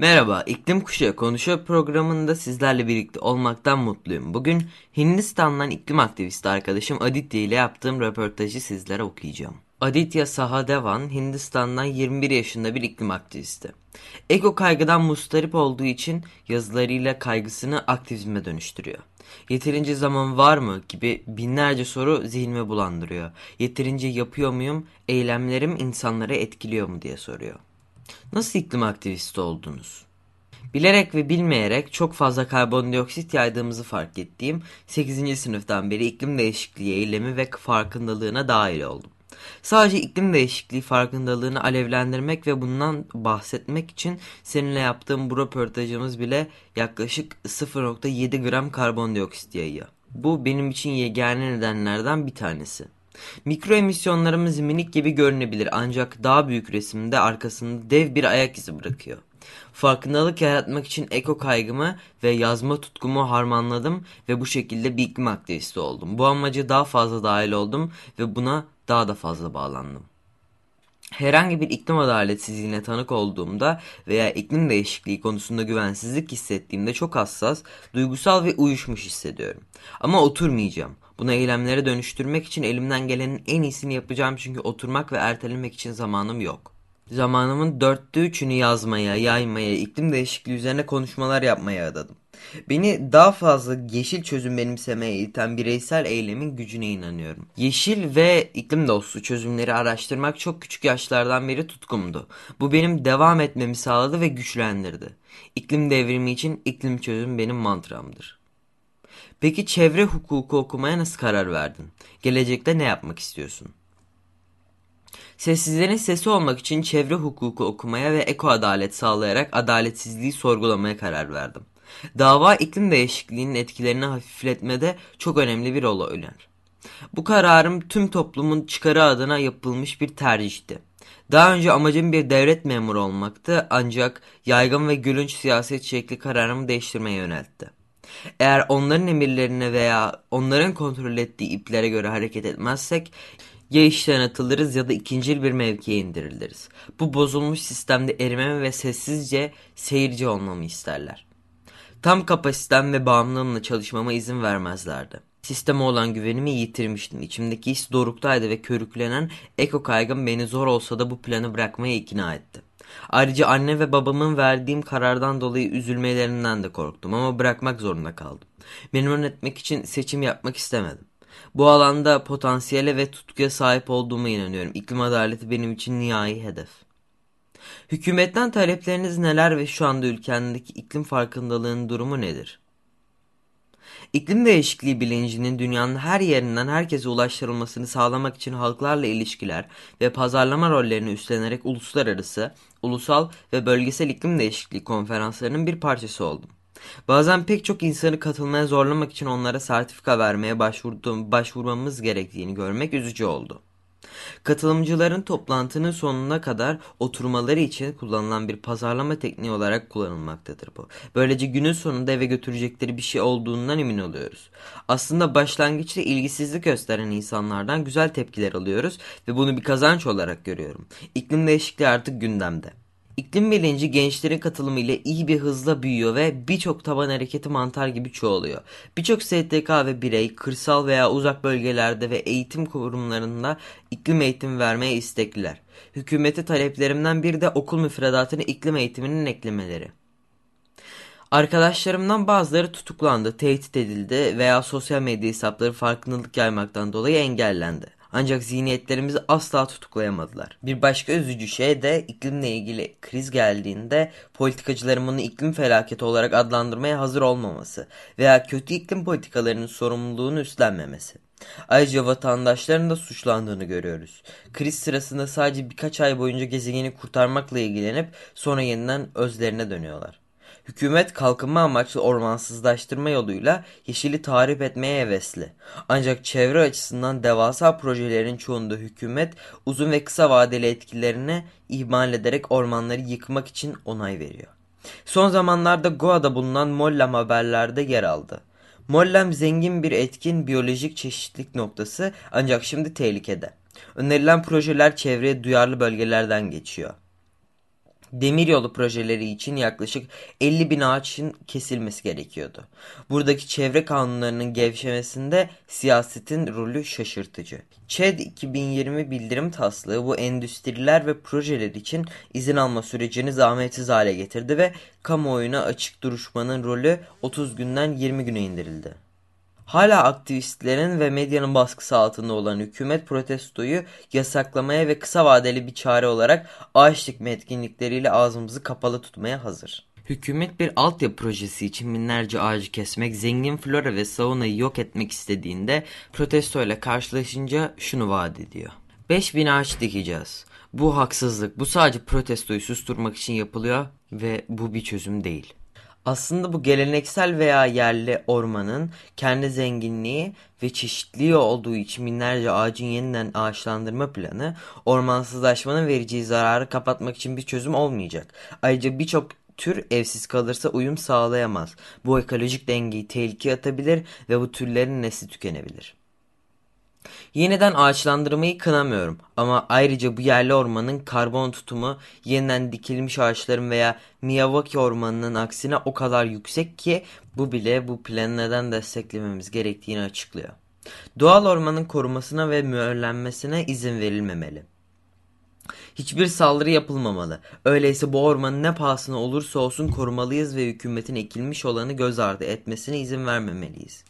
Merhaba, İklim Kuşağı Konuşuyor programında sizlerle birlikte olmaktan mutluyum. Bugün Hindistan'dan iklim aktivisti arkadaşım Aditya ile yaptığım röportajı sizlere okuyacağım. Aditya Sahadevan, Hindistan'dan 21 yaşında bir iklim aktivisti. Ego kaygıdan mustarip olduğu için yazılarıyla kaygısını aktivizme dönüştürüyor. Yeterince zaman var mı gibi binlerce soru zihnimi bulandırıyor. Yeterince yapıyor muyum, eylemlerim insanları etkiliyor mu diye soruyor. Nasıl iklim aktivisti oldunuz? Bilerek ve bilmeyerek çok fazla karbondioksit yaydığımızı fark ettiğim 8. sınıftan beri iklim değişikliği eylemi ve farkındalığına dahil oldum. Sadece iklim değişikliği farkındalığını alevlendirmek ve bundan bahsetmek için seninle yaptığım bu röportajımız bile yaklaşık 0.7 gram karbondioksit yayıyor. Bu benim için yegane nedenlerden bir tanesi. Mikro emisyonlarımız minik gibi görünebilir ancak daha büyük resimde arkasında dev bir ayak izi bırakıyor. Farkındalık yaratmak için eko kaygımı ve yazma tutkumu harmanladım ve bu şekilde bir aktivisti oldum. Bu amacı daha fazla dahil oldum ve buna daha da fazla bağlandım. Herhangi bir iklim adaletsizliğine tanık olduğumda veya iklim değişikliği konusunda güvensizlik hissettiğimde çok hassas, duygusal ve uyuşmuş hissediyorum. Ama oturmayacağım. Bunu eylemlere dönüştürmek için elimden gelenin en iyisini yapacağım çünkü oturmak ve ertelemek için zamanım yok. Zamanımın dörtte üçünü yazmaya, yaymaya, iklim değişikliği üzerine konuşmalar yapmaya adadım. Beni daha fazla yeşil çözüm benimsemeye iten bireysel eylemin gücüne inanıyorum. Yeşil ve iklim dostu çözümleri araştırmak çok küçük yaşlardan beri tutkumdu. Bu benim devam etmemi sağladı ve güçlendirdi. İklim devrimi için iklim çözüm benim mantramdır. Peki çevre hukuku okumaya nasıl karar verdin? Gelecekte ne yapmak istiyorsun? Sessizlerin sesi olmak için çevre hukuku okumaya ve eko adalet sağlayarak adaletsizliği sorgulamaya karar verdim. Dava iklim değişikliğinin etkilerini hafifletmede çok önemli bir rol oynar. Bu kararım tüm toplumun çıkarı adına yapılmış bir tercihti. Daha önce amacım bir devlet memuru olmaktı ancak yaygın ve gülünç siyaset şekli kararımı değiştirmeye yöneltti. Eğer onların emirlerine veya onların kontrol ettiği iplere göre hareket etmezsek ya işten atılırız ya da ikincil bir mevkiye indiriliriz. Bu bozulmuş sistemde erimemi ve sessizce seyirci olmamı isterler. Tam kapasitem ve bağımlılığımla çalışmama izin vermezlerdi. Sisteme olan güvenimi yitirmiştim. İçimdeki his doruktaydı ve körüklenen eko kaygım beni zor olsa da bu planı bırakmaya ikna etti. Ayrıca anne ve babamın verdiğim karardan dolayı üzülmelerinden de korktum ama bırakmak zorunda kaldım. Memnun etmek için seçim yapmak istemedim. Bu alanda potansiyele ve tutkuya sahip olduğuma inanıyorum. İklim adaleti benim için nihai hedef. Hükümetten talepleriniz neler ve şu anda ülkendeki iklim farkındalığının durumu nedir? İklim değişikliği bilincinin dünyanın her yerinden herkese ulaştırılmasını sağlamak için halklarla ilişkiler ve pazarlama rollerini üstlenerek uluslararası, ulusal ve bölgesel iklim değişikliği konferanslarının bir parçası oldum. Bazen pek çok insanı katılmaya zorlamak için onlara sertifika vermeye başvurmamız gerektiğini görmek üzücü oldu. Katılımcıların toplantının sonuna kadar oturmaları için kullanılan bir pazarlama tekniği olarak kullanılmaktadır bu. Böylece günün sonunda eve götürecekleri bir şey olduğundan emin oluyoruz. Aslında başlangıçta ilgisizlik gösteren insanlardan güzel tepkiler alıyoruz ve bunu bir kazanç olarak görüyorum. İklim değişikliği artık gündemde. İklim bilinci gençlerin katılımı ile iyi bir hızla büyüyor ve birçok taban hareketi mantar gibi çoğalıyor. Birçok STK ve birey kırsal veya uzak bölgelerde ve eğitim kurumlarında iklim eğitimi vermeye istekliler. Hükümete taleplerimden biri de okul müfredatını iklim eğitiminin eklemeleri. Arkadaşlarımdan bazıları tutuklandı, tehdit edildi veya sosyal medya hesapları farkındalık yaymaktan dolayı engellendi. Ancak zihniyetlerimizi asla tutuklayamadılar. Bir başka üzücü şey de iklimle ilgili kriz geldiğinde politikacıların bunu iklim felaketi olarak adlandırmaya hazır olmaması veya kötü iklim politikalarının sorumluluğunu üstlenmemesi. Ayrıca vatandaşların da suçlandığını görüyoruz. Kriz sırasında sadece birkaç ay boyunca gezegeni kurtarmakla ilgilenip sonra yeniden özlerine dönüyorlar. Hükümet kalkınma amaçlı ormansızlaştırma yoluyla yeşili tahrip etmeye hevesli. Ancak çevre açısından devasa projelerin çoğunda hükümet uzun ve kısa vadeli etkilerini ihmal ederek ormanları yıkmak için onay veriyor. Son zamanlarda Goa'da bulunan Mollem haberlerde yer aldı. Mollem zengin bir etkin biyolojik çeşitlilik noktası ancak şimdi tehlikede. Önerilen projeler çevreye duyarlı bölgelerden geçiyor. Demiryolu projeleri için yaklaşık 50 bin ağaçın kesilmesi gerekiyordu. Buradaki çevre kanunlarının gevşemesinde siyasetin rolü şaşırtıcı. ÇED 2020 bildirim taslağı bu endüstriler ve projeler için izin alma sürecini zahmetsiz hale getirdi ve kamuoyuna açık duruşmanın rolü 30 günden 20 güne indirildi. Hala aktivistlerin ve medyanın baskısı altında olan hükümet protestoyu yasaklamaya ve kısa vadeli bir çare olarak ağaç dikme etkinlikleriyle ağzımızı kapalı tutmaya hazır. Hükümet bir altyapı projesi için binlerce ağacı kesmek, zengin flora ve saunayı yok etmek istediğinde protestoyla karşılaşınca şunu vaat ediyor. 5000 ağaç dikeceğiz. Bu haksızlık. Bu sadece protestoyu susturmak için yapılıyor ve bu bir çözüm değil. Aslında bu geleneksel veya yerli ormanın kendi zenginliği ve çeşitliliği olduğu için binlerce ağacın yeniden ağaçlandırma planı ormansızlaşmanın vereceği zararı kapatmak için bir çözüm olmayacak. Ayrıca birçok tür evsiz kalırsa uyum sağlayamaz. Bu ekolojik dengeyi tehlikeye atabilir ve bu türlerin nesli tükenebilir. Yeniden ağaçlandırmayı kınamıyorum ama ayrıca bu yerli ormanın karbon tutumu yeniden dikilmiş ağaçların veya Miyawaki ormanının aksine o kadar yüksek ki bu bile bu planı neden desteklememiz gerektiğini açıklıyor. Doğal ormanın korumasına ve mühürlenmesine izin verilmemeli. Hiçbir saldırı yapılmamalı. Öyleyse bu ormanın ne pahasına olursa olsun korumalıyız ve hükümetin ekilmiş olanı göz ardı etmesine izin vermemeliyiz.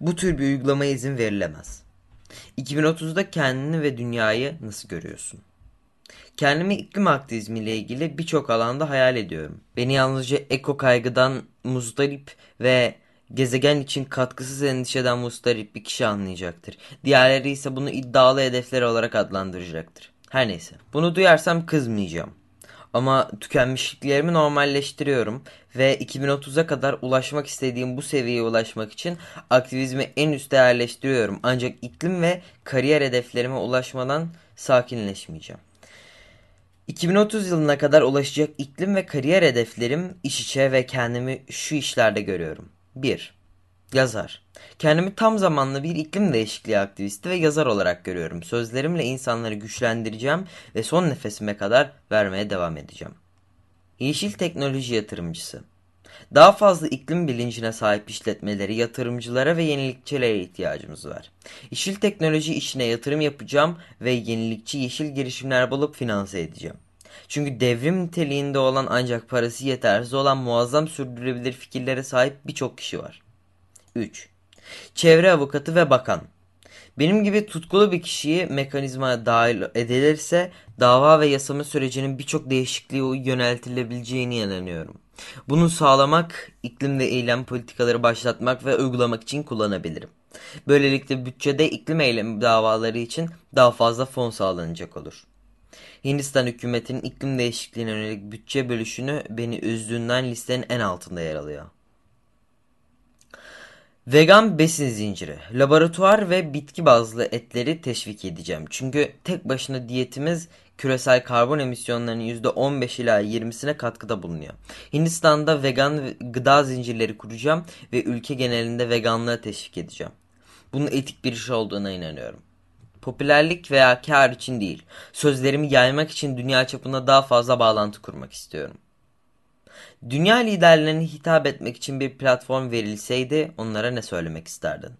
Bu tür bir uygulamaya izin verilemez. 2030'da kendini ve dünyayı nasıl görüyorsun? Kendimi iklim aktivizmiyle ilgili birçok alanda hayal ediyorum. Beni yalnızca eko kaygıdan muzdarip ve gezegen için katkısız endişeden mustarip bir kişi anlayacaktır. Diğerleri ise bunu iddialı hedefler olarak adlandıracaktır. Her neyse. Bunu duyarsam kızmayacağım. Ama tükenmişliklerimi normalleştiriyorum ve 2030'a kadar ulaşmak istediğim bu seviyeye ulaşmak için aktivizmi en üste yerleştiriyorum. Ancak iklim ve kariyer hedeflerime ulaşmadan sakinleşmeyeceğim. 2030 yılına kadar ulaşacak iklim ve kariyer hedeflerim iş içe ve kendimi şu işlerde görüyorum. 1. Yazar. Kendimi tam zamanlı bir iklim değişikliği aktivisti ve yazar olarak görüyorum. Sözlerimle insanları güçlendireceğim ve son nefesime kadar vermeye devam edeceğim. Yeşil teknoloji yatırımcısı. Daha fazla iklim bilincine sahip işletmeleri, yatırımcılara ve yenilikçilere ihtiyacımız var. Yeşil teknoloji işine yatırım yapacağım ve yenilikçi yeşil girişimler bulup finanse edeceğim. Çünkü devrim niteliğinde olan ancak parası yetersiz olan muazzam sürdürülebilir fikirlere sahip birçok kişi var. 3. Çevre avukatı ve bakan. Benim gibi tutkulu bir kişiyi mekanizmaya dahil edilirse dava ve yasama sürecinin birçok değişikliğe yöneltilebileceğini inanıyorum. Bunu sağlamak, iklim ve eylem politikaları başlatmak ve uygulamak için kullanabilirim. Böylelikle bütçede iklim eylemi davaları için daha fazla fon sağlanacak olur. Hindistan hükümetinin iklim değişikliğine yönelik bütçe bölüşünü beni üzdüğünden listenin en altında yer alıyor. Vegan besin zinciri. Laboratuvar ve bitki bazlı etleri teşvik edeceğim. Çünkü tek başına diyetimiz küresel karbon emisyonlarının %15 ila 20'sine katkıda bulunuyor. Hindistan'da vegan gıda zincirleri kuracağım ve ülke genelinde veganlığa teşvik edeceğim. Bunun etik bir iş olduğuna inanıyorum. Popülerlik veya kar için değil, sözlerimi yaymak için dünya çapında daha fazla bağlantı kurmak istiyorum. Dünya liderlerine hitap etmek için bir platform verilseydi onlara ne söylemek isterdin?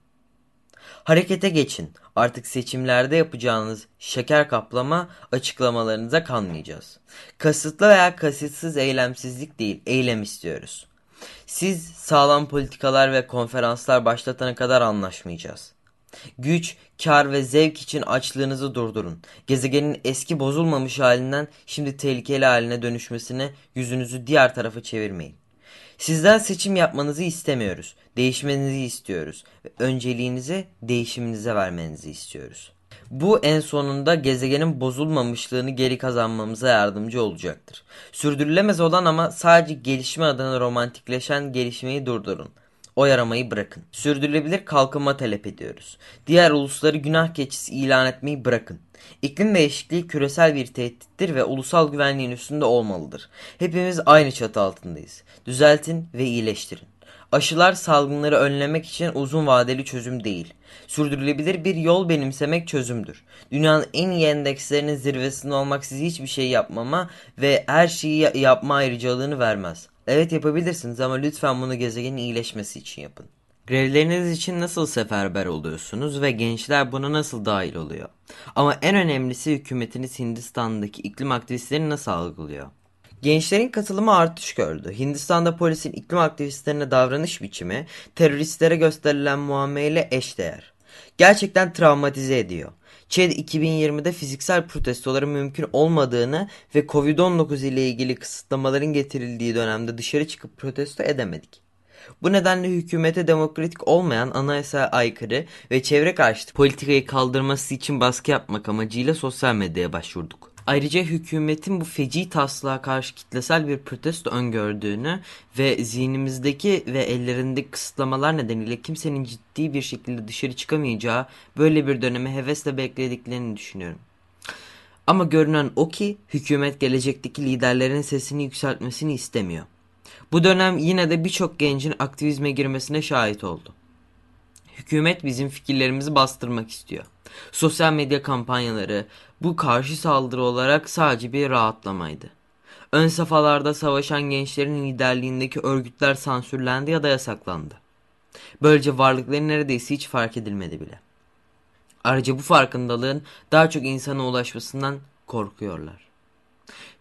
Harekete geçin. Artık seçimlerde yapacağınız şeker kaplama açıklamalarınıza kanmayacağız. Kasıtlı veya kasıtsız eylemsizlik değil, eylem istiyoruz. Siz sağlam politikalar ve konferanslar başlatana kadar anlaşmayacağız. Güç, kar ve zevk için açlığınızı durdurun. Gezegenin eski bozulmamış halinden şimdi tehlikeli haline dönüşmesine yüzünüzü diğer tarafa çevirmeyin. Sizden seçim yapmanızı istemiyoruz. Değişmenizi istiyoruz. Ve önceliğinizi değişiminize vermenizi istiyoruz. Bu en sonunda gezegenin bozulmamışlığını geri kazanmamıza yardımcı olacaktır. Sürdürülemez olan ama sadece gelişme adına romantikleşen gelişmeyi durdurun. O yaramayı bırakın. Sürdürülebilir kalkınma talep ediyoruz. Diğer ulusları günah keçisi ilan etmeyi bırakın. İklim değişikliği küresel bir tehdittir ve ulusal güvenliğin üstünde olmalıdır. Hepimiz aynı çatı altındayız. Düzeltin ve iyileştirin. Aşılar salgınları önlemek için uzun vadeli çözüm değil. Sürdürülebilir bir yol benimsemek çözümdür. Dünyanın en iyi endekslerinin zirvesinde olmak size hiçbir şey yapmama ve her şeyi yapma ayrıcalığını vermez. Evet yapabilirsiniz ama lütfen bunu gezegenin iyileşmesi için yapın. Grevleriniz için nasıl seferber oluyorsunuz ve gençler buna nasıl dahil oluyor? Ama en önemlisi hükümetiniz Hindistan'daki iklim aktivistlerini nasıl algılıyor? Gençlerin katılımı artış gördü. Hindistan'da polisin iklim aktivistlerine davranış biçimi teröristlere gösterilen muamele eşdeğer. Gerçekten travmatize ediyor. ÇED 2020'de fiziksel protestoların mümkün olmadığını ve Covid-19 ile ilgili kısıtlamaların getirildiği dönemde dışarı çıkıp protesto edemedik. Bu nedenle hükümete demokratik olmayan anayasaya aykırı ve çevre karşıtı politikayı kaldırması için baskı yapmak amacıyla sosyal medyaya başvurduk. Ayrıca hükümetin bu feci taslağa karşı kitlesel bir protesto öngördüğünü ve zihnimizdeki ve ellerindeki kısıtlamalar nedeniyle kimsenin ciddi bir şekilde dışarı çıkamayacağı böyle bir dönemi hevesle beklediklerini düşünüyorum. Ama görünen o ki hükümet gelecekteki liderlerin sesini yükseltmesini istemiyor. Bu dönem yine de birçok gencin aktivizme girmesine şahit oldu. Hükümet bizim fikirlerimizi bastırmak istiyor. Sosyal medya kampanyaları bu karşı saldırı olarak sadece bir rahatlamaydı. Ön safhalarda savaşan gençlerin liderliğindeki örgütler sansürlendi ya da yasaklandı. Böylece varlıkları neredeyse hiç fark edilmedi bile. Ayrıca bu farkındalığın daha çok insana ulaşmasından korkuyorlar.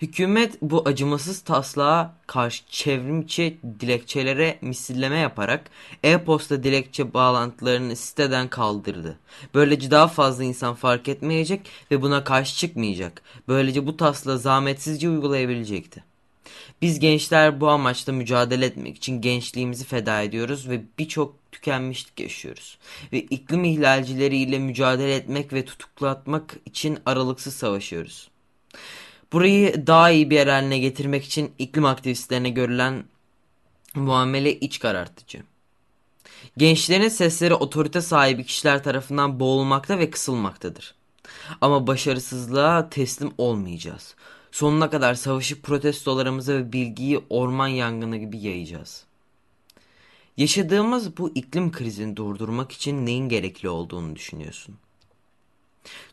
Hükümet bu acımasız taslağa karşı çevrimçi dilekçelere misilleme yaparak e-posta dilekçe bağlantılarını siteden kaldırdı. Böylece daha fazla insan fark etmeyecek ve buna karşı çıkmayacak. Böylece bu taslağı zahmetsizce uygulayabilecekti. Biz gençler bu amaçla mücadele etmek için gençliğimizi feda ediyoruz ve birçok tükenmişlik yaşıyoruz. Ve iklim ihlalcileriyle mücadele etmek ve tutuklatmak için aralıksız savaşıyoruz. Burayı daha iyi bir yer haline getirmek için iklim aktivistlerine görülen muamele iç karartıcı. Gençlerin sesleri otorite sahibi kişiler tarafından boğulmakta ve kısılmaktadır. Ama başarısızlığa teslim olmayacağız. Sonuna kadar savaşı protestolarımıza ve bilgiyi orman yangını gibi yayacağız. Yaşadığımız bu iklim krizini durdurmak için neyin gerekli olduğunu düşünüyorsun?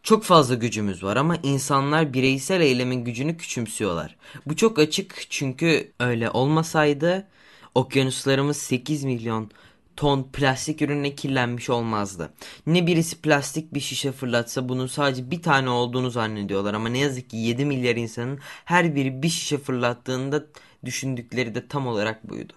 Çok fazla gücümüz var ama insanlar bireysel eylemin gücünü küçümsüyorlar. Bu çok açık çünkü öyle olmasaydı okyanuslarımız 8 milyon ton plastik ürünle kirlenmiş olmazdı. Ne birisi plastik bir şişe fırlatsa bunun sadece bir tane olduğunu zannediyorlar ama ne yazık ki 7 milyar insanın her biri bir şişe fırlattığında düşündükleri de tam olarak buydu.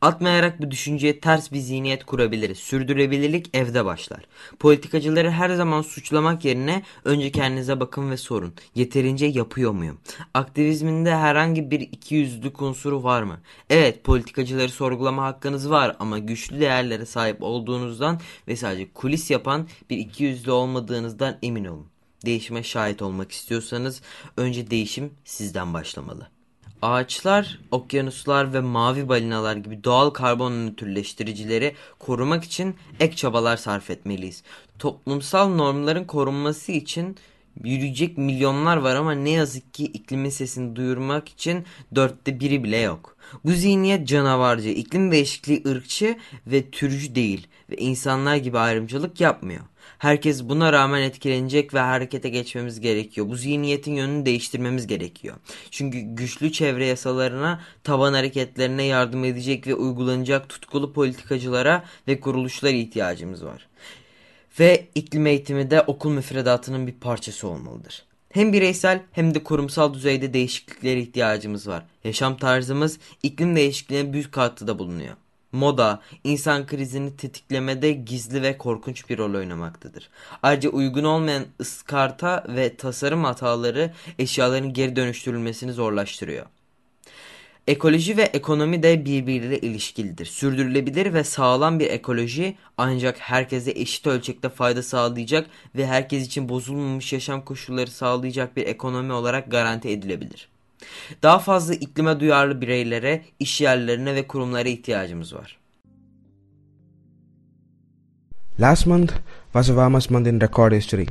Atmayarak bu düşünceye ters bir zihniyet kurabiliriz. Sürdürülebilirlik evde başlar. Politikacıları her zaman suçlamak yerine önce kendinize bakın ve sorun. Yeterince yapıyor muyum? Aktivizminde herhangi bir ikiyüzlülük unsuru var mı? Evet politikacıları sorgulama hakkınız var ama güçlü değerlere sahip olduğunuzdan ve sadece kulis yapan bir ikiyüzlü olmadığınızdan emin olun. Değişime şahit olmak istiyorsanız önce değişim sizden başlamalı. Ağaçlar, okyanuslar ve mavi balinalar gibi doğal karbon nötrleştiricileri korumak için ek çabalar sarf etmeliyiz. Toplumsal normların korunması için yürüyecek milyonlar var ama ne yazık ki iklimin sesini duyurmak için dörtte biri bile yok. Bu zihniyet canavarcı, iklim değişikliği ırkçı ve türcü değil ve insanlar gibi ayrımcılık yapmıyor. Herkes buna rağmen etkilenecek ve harekete geçmemiz gerekiyor. Bu zihniyetin yönünü değiştirmemiz gerekiyor. Çünkü güçlü çevre yasalarına, taban hareketlerine yardım edecek ve uygulanacak tutkulu politikacılara ve kuruluşlara ihtiyacımız var. Ve iklim eğitimi de okul müfredatının bir parçası olmalıdır. Hem bireysel hem de kurumsal düzeyde değişikliklere ihtiyacımız var. Yaşam tarzımız iklim değişikliğine büyük katkıda bulunuyor. Moda, insan krizini tetiklemede gizli ve korkunç bir rol oynamaktadır. Ayrıca uygun olmayan ıskarta ve tasarım hataları eşyaların geri dönüştürülmesini zorlaştırıyor. Ekoloji ve ekonomi de birbiriyle ilişkilidir. Sürdürülebilir ve sağlam bir ekoloji ancak herkese eşit ölçekte fayda sağlayacak ve herkes için bozulmamış yaşam koşulları sağlayacak bir ekonomi olarak garanti edilebilir. Daha fazla iklime duyarlı bireylere, iş yerlerine ve kurumlara ihtiyacımız var. Last month was warmest month in record history.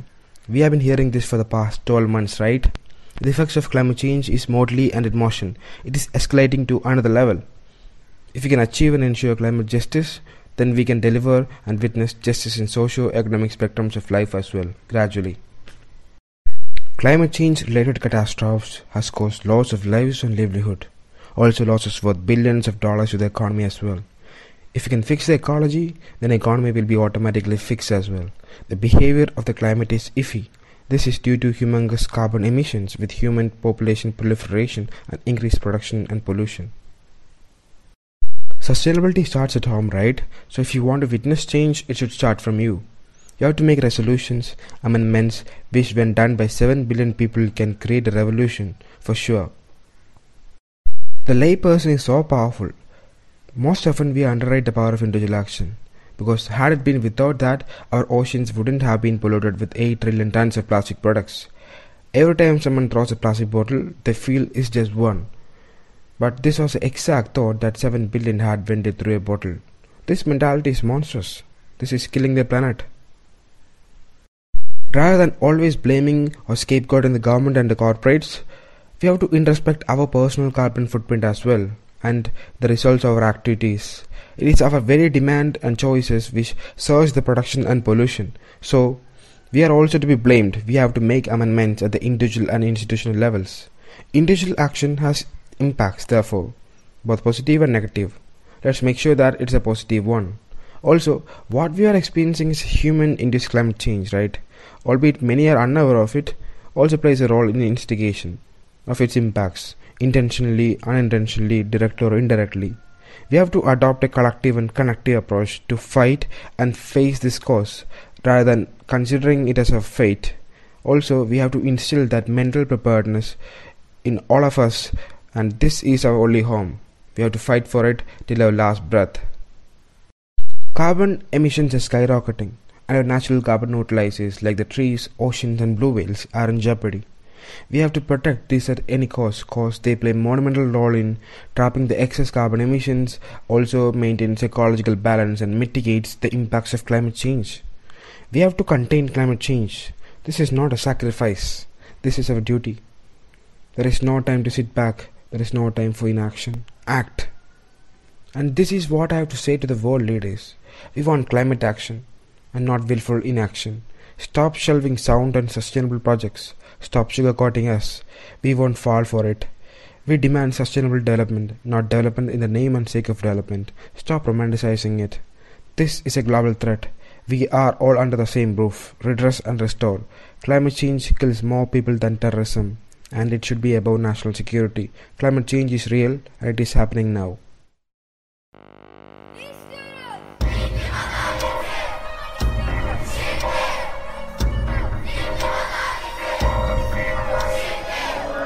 We have been hearing this for the past 12 months, right? The effects of climate change is mortally and in motion. It is escalating to another level. If we can achieve and ensure climate justice, then we can deliver and witness justice in socio-economic spectrums of life as well, gradually. Climate change related catastrophes has caused loss of lives and livelihood, also losses worth billions of dollars to the economy as well. If we can fix the ecology, then economy will be automatically fixed as well. The behavior of the climate is iffy this is due to humongous carbon emissions with human population proliferation and increased production and pollution. Sustainability starts at home, right? So if you want to witness change, it should start from you. You have to make resolutions, amendments, which when done by 7 billion people can create a revolution, for sure. The layperson is so powerful. Most often we underrate the power of individual action because had it been without that, our oceans wouldn't have been polluted with 8 trillion tons of plastic products. Every time someone throws a plastic bottle, they feel it's just one. But this was the exact thought that 7 billion had when they threw a bottle. This mentality is monstrous. This is killing the planet. Rather than always blaming or scapegoating the government and the corporates, we have to introspect our personal carbon footprint as well and the results of our activities. It is our very demand and choices which surge the production and pollution. So, we are also to be blamed. We have to make amendments at the individual and institutional levels. Individual action has impacts, therefore, both positive and negative. Let's make sure that it's a positive one. Also, what we are experiencing is human induced climate change, right? Albeit many are unaware of it, also plays a role in the instigation of its impacts, intentionally, unintentionally, directly or indirectly. We have to adopt a collective and connective approach to fight and face this cause rather than considering it as a fate. Also, we have to instill that mental preparedness in all of us, and this is our only home. We have to fight for it till our last breath. Carbon emissions are skyrocketing, and our natural carbon neutralizers like the trees, oceans, and blue whales are in jeopardy. We have to protect these at any cost cause they play monumental role in trapping the excess carbon emissions, also maintains ecological balance and mitigates the impacts of climate change. We have to contain climate change. This is not a sacrifice. This is our duty. There is no time to sit back. There is no time for inaction. Act. And this is what I have to say to the world leaders. We want climate action and not willful inaction. Stop shelving sound and sustainable projects. Stop sugarcoating us. We won't fall for it. We demand sustainable development, not development in the name and sake of development. Stop romanticizing it. This is a global threat. We are all under the same roof. Redress and restore. Climate change kills more people than terrorism, and it should be above national security. Climate change is real, and it is happening now.